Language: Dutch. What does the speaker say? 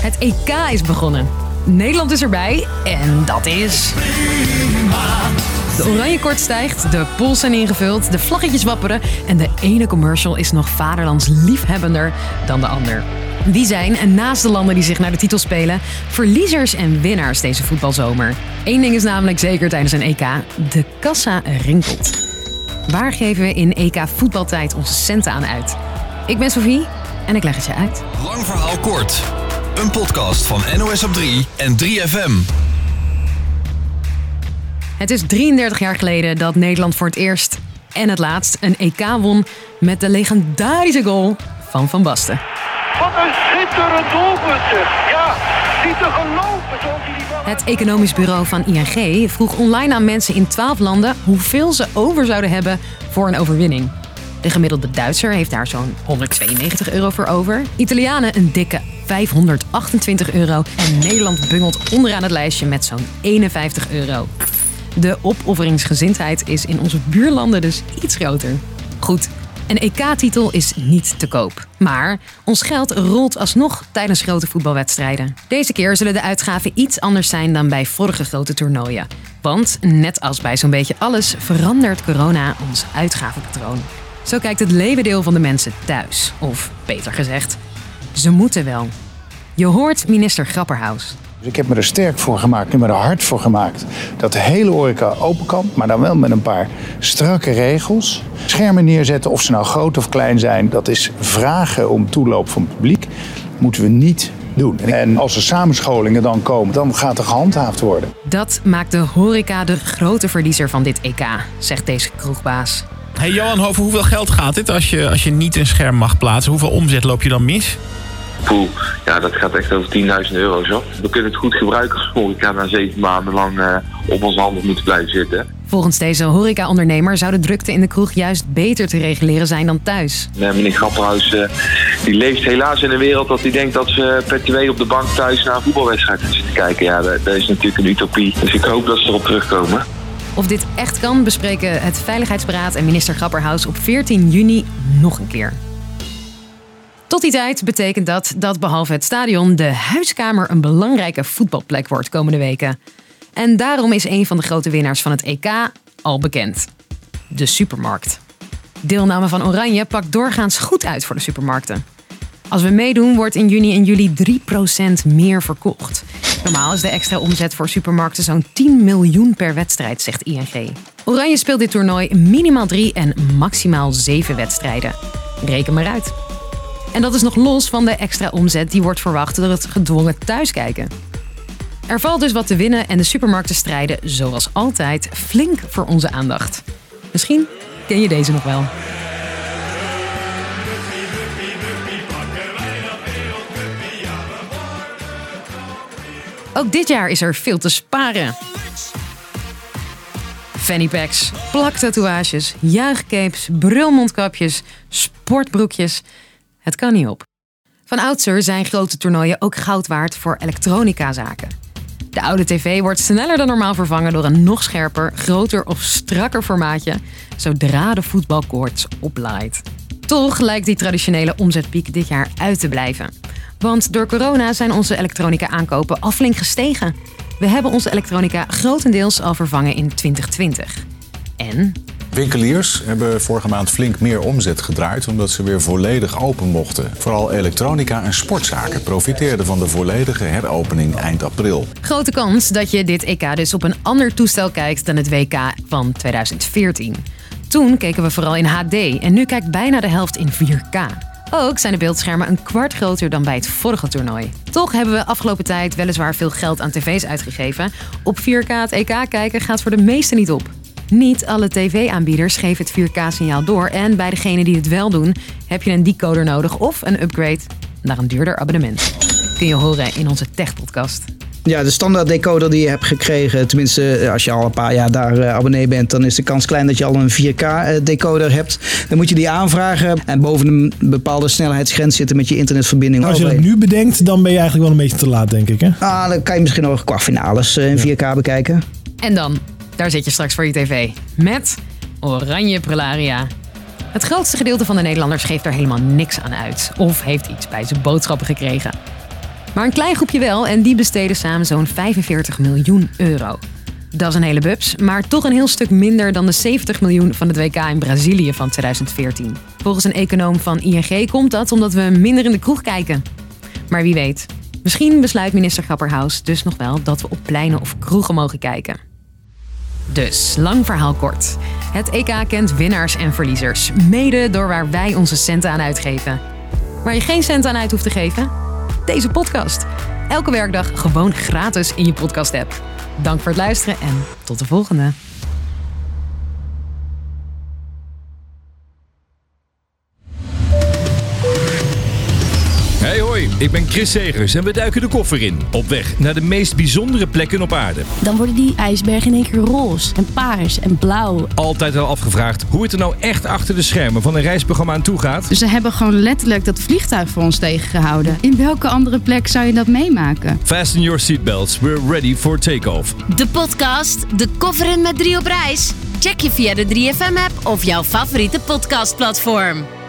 Het EK is begonnen. Nederland is erbij en dat is. De oranje kort stijgt, de pools zijn ingevuld, de vlaggetjes wapperen en de ene commercial is nog vaderlands liefhebbender dan de ander. Wie zijn, naast de landen die zich naar de titel spelen, verliezers en winnaars deze voetbalzomer? Eén ding is namelijk zeker tijdens een EK: de kassa rinkelt. Waar geven we in EK voetbaltijd onze centen aan uit? Ik ben Sophie en ik leg het je uit. Lang verhaal kort. Een podcast van NOS op 3 en 3FM. Het is 33 jaar geleden dat Nederland voor het eerst en het laatst een EK won met de legendarische goal van Van Basten. Wat een schitterend doelpunt zeg. Ja, niet te geloven zoals hij die bal... Het economisch bureau van ING vroeg online aan mensen in 12 landen hoeveel ze over zouden hebben voor een overwinning. De gemiddelde Duitser heeft daar zo'n 192 euro voor over. Italianen een dikke 528 euro. En Nederland bungelt onderaan het lijstje met zo'n 51 euro. De opofferingsgezindheid is in onze buurlanden dus iets groter. Goed, een EK-titel is niet te koop. Maar ons geld rolt alsnog tijdens grote voetbalwedstrijden. Deze keer zullen de uitgaven iets anders zijn dan bij vorige grote toernooien. Want net als bij zo'n beetje alles verandert corona ons uitgavenpatroon. Zo kijkt het leeuwendeel van de mensen thuis. Of beter gezegd, ze moeten wel. Je hoort minister Grapperhaus. Dus ik heb me er sterk voor gemaakt, en me er hard voor gemaakt dat de hele horeca open kan, maar dan wel met een paar strakke regels. Schermen neerzetten, of ze nou groot of klein zijn, dat is vragen om toeloop van het publiek. Moeten we niet doen. En als er samenscholingen dan komen, dan gaat er gehandhaafd worden. Dat maakt de horeca de grote verliezer van dit EK, zegt deze kroegbaas. Hey Johan, over hoeveel geld gaat dit als je, als je niet een scherm mag plaatsen? Hoeveel omzet loop je dan mis? Poeh, ja, dat gaat echt over 10.000 euro zo. We kunnen het goed gebruiken als horeca na zeven maanden lang eh, op onze handen moeten blijven zitten. Volgens deze horeca-ondernemer zou de drukte in de kroeg juist beter te reguleren zijn dan thuis. Uh, meneer Grapperhaus eh, die leeft helaas in een wereld dat hij denkt dat ze per twee op de bank thuis naar een voetbalwedstrijd zitten kijken. Ja, dat, dat is natuurlijk een utopie. Dus ik hoop dat ze erop terugkomen. Of dit echt kan, bespreken het Veiligheidsberaad en minister Grapperhaus op 14 juni nog een keer. Tot die tijd betekent dat dat behalve het stadion de huiskamer een belangrijke voetbalplek wordt komende weken. En daarom is een van de grote winnaars van het EK al bekend: de supermarkt. Deelname van Oranje pakt doorgaans goed uit voor de supermarkten. Als we meedoen, wordt in juni en juli 3% meer verkocht. Normaal is de extra omzet voor supermarkten zo'n 10 miljoen per wedstrijd, zegt ING. Oranje speelt dit toernooi minimaal drie en maximaal zeven wedstrijden. Reken maar uit. En dat is nog los van de extra omzet die wordt verwacht door het gedwongen thuiskijken. Er valt dus wat te winnen en de supermarkten strijden, zoals altijd, flink voor onze aandacht. Misschien ken je deze nog wel. Ook dit jaar is er veel te sparen. Fanny packs, plaktatoeages, juichcapes, brulmondkapjes, sportbroekjes. Het kan niet op. Van oudsher zijn grote toernooien ook goud waard voor elektronicazaken. De oude tv wordt sneller dan normaal vervangen door een nog scherper, groter of strakker formaatje, zodra de voetbalkoorts oplaait. Toch lijkt die traditionele omzetpiek dit jaar uit te blijven. Want door corona zijn onze elektronica aankopen al flink gestegen. We hebben onze elektronica grotendeels al vervangen in 2020. En Winkeliers hebben vorige maand flink meer omzet gedraaid omdat ze weer volledig open mochten. Vooral elektronica en sportzaken profiteerden van de volledige heropening eind april. grote kans dat je dit EK dus op een ander toestel kijkt dan het WK van 2014. Toen keken we vooral in HD en nu kijkt bijna de helft in 4K. Ook zijn de beeldschermen een kwart groter dan bij het vorige toernooi. Toch hebben we afgelopen tijd weliswaar veel geld aan tv's uitgegeven. Op 4K het EK kijken gaat voor de meesten niet op. Niet alle tv-aanbieders geven het 4K-signaal door en bij degenen die het wel doen, heb je een decoder nodig of een upgrade naar een duurder abonnement. Kun je horen in onze tech-podcast. Ja, de standaard decoder die je hebt gekregen, tenminste eh, als je al een paar jaar daar eh, abonnee bent, dan is de kans klein dat je al een 4K eh, decoder hebt. Dan moet je die aanvragen en boven een bepaalde snelheidsgrens zitten met je internetverbinding. Als je dat nu bedenkt, dan ben je eigenlijk wel een beetje te laat, denk ik. Hè? Ah, dan kan je misschien nog kwartfinales in 4K bekijken. En dan, daar zit je straks voor je tv. Met Oranje Prularia. Het grootste gedeelte van de Nederlanders geeft er helemaal niks aan uit. Of heeft iets bij zijn boodschappen gekregen. Maar een klein groepje wel en die besteden samen zo'n 45 miljoen euro. Dat is een hele bubs, maar toch een heel stuk minder dan de 70 miljoen van het WK in Brazilië van 2014. Volgens een econoom van ING komt dat omdat we minder in de kroeg kijken. Maar wie weet, misschien besluit minister Grapperhaus dus nog wel dat we op pleinen of kroegen mogen kijken. Dus, lang verhaal kort. Het EK kent winnaars en verliezers, mede door waar wij onze centen aan uitgeven. Waar je geen cent aan uit hoeft te geven? Deze podcast. Elke werkdag gewoon gratis in je podcast-app. Dank voor het luisteren en tot de volgende. Ik ben Chris Segers en we duiken de koffer in. Op weg naar de meest bijzondere plekken op aarde. Dan worden die ijsbergen in één keer roze en paars en blauw. Altijd al afgevraagd hoe het er nou echt achter de schermen van een reisprogramma aan toe gaat. Ze hebben gewoon letterlijk dat vliegtuig voor ons tegengehouden. In welke andere plek zou je dat meemaken? Fasten your seatbelts, we're ready for takeoff. De podcast De Koffer in met drie op reis. Check je via de 3FM-app of jouw favoriete podcastplatform.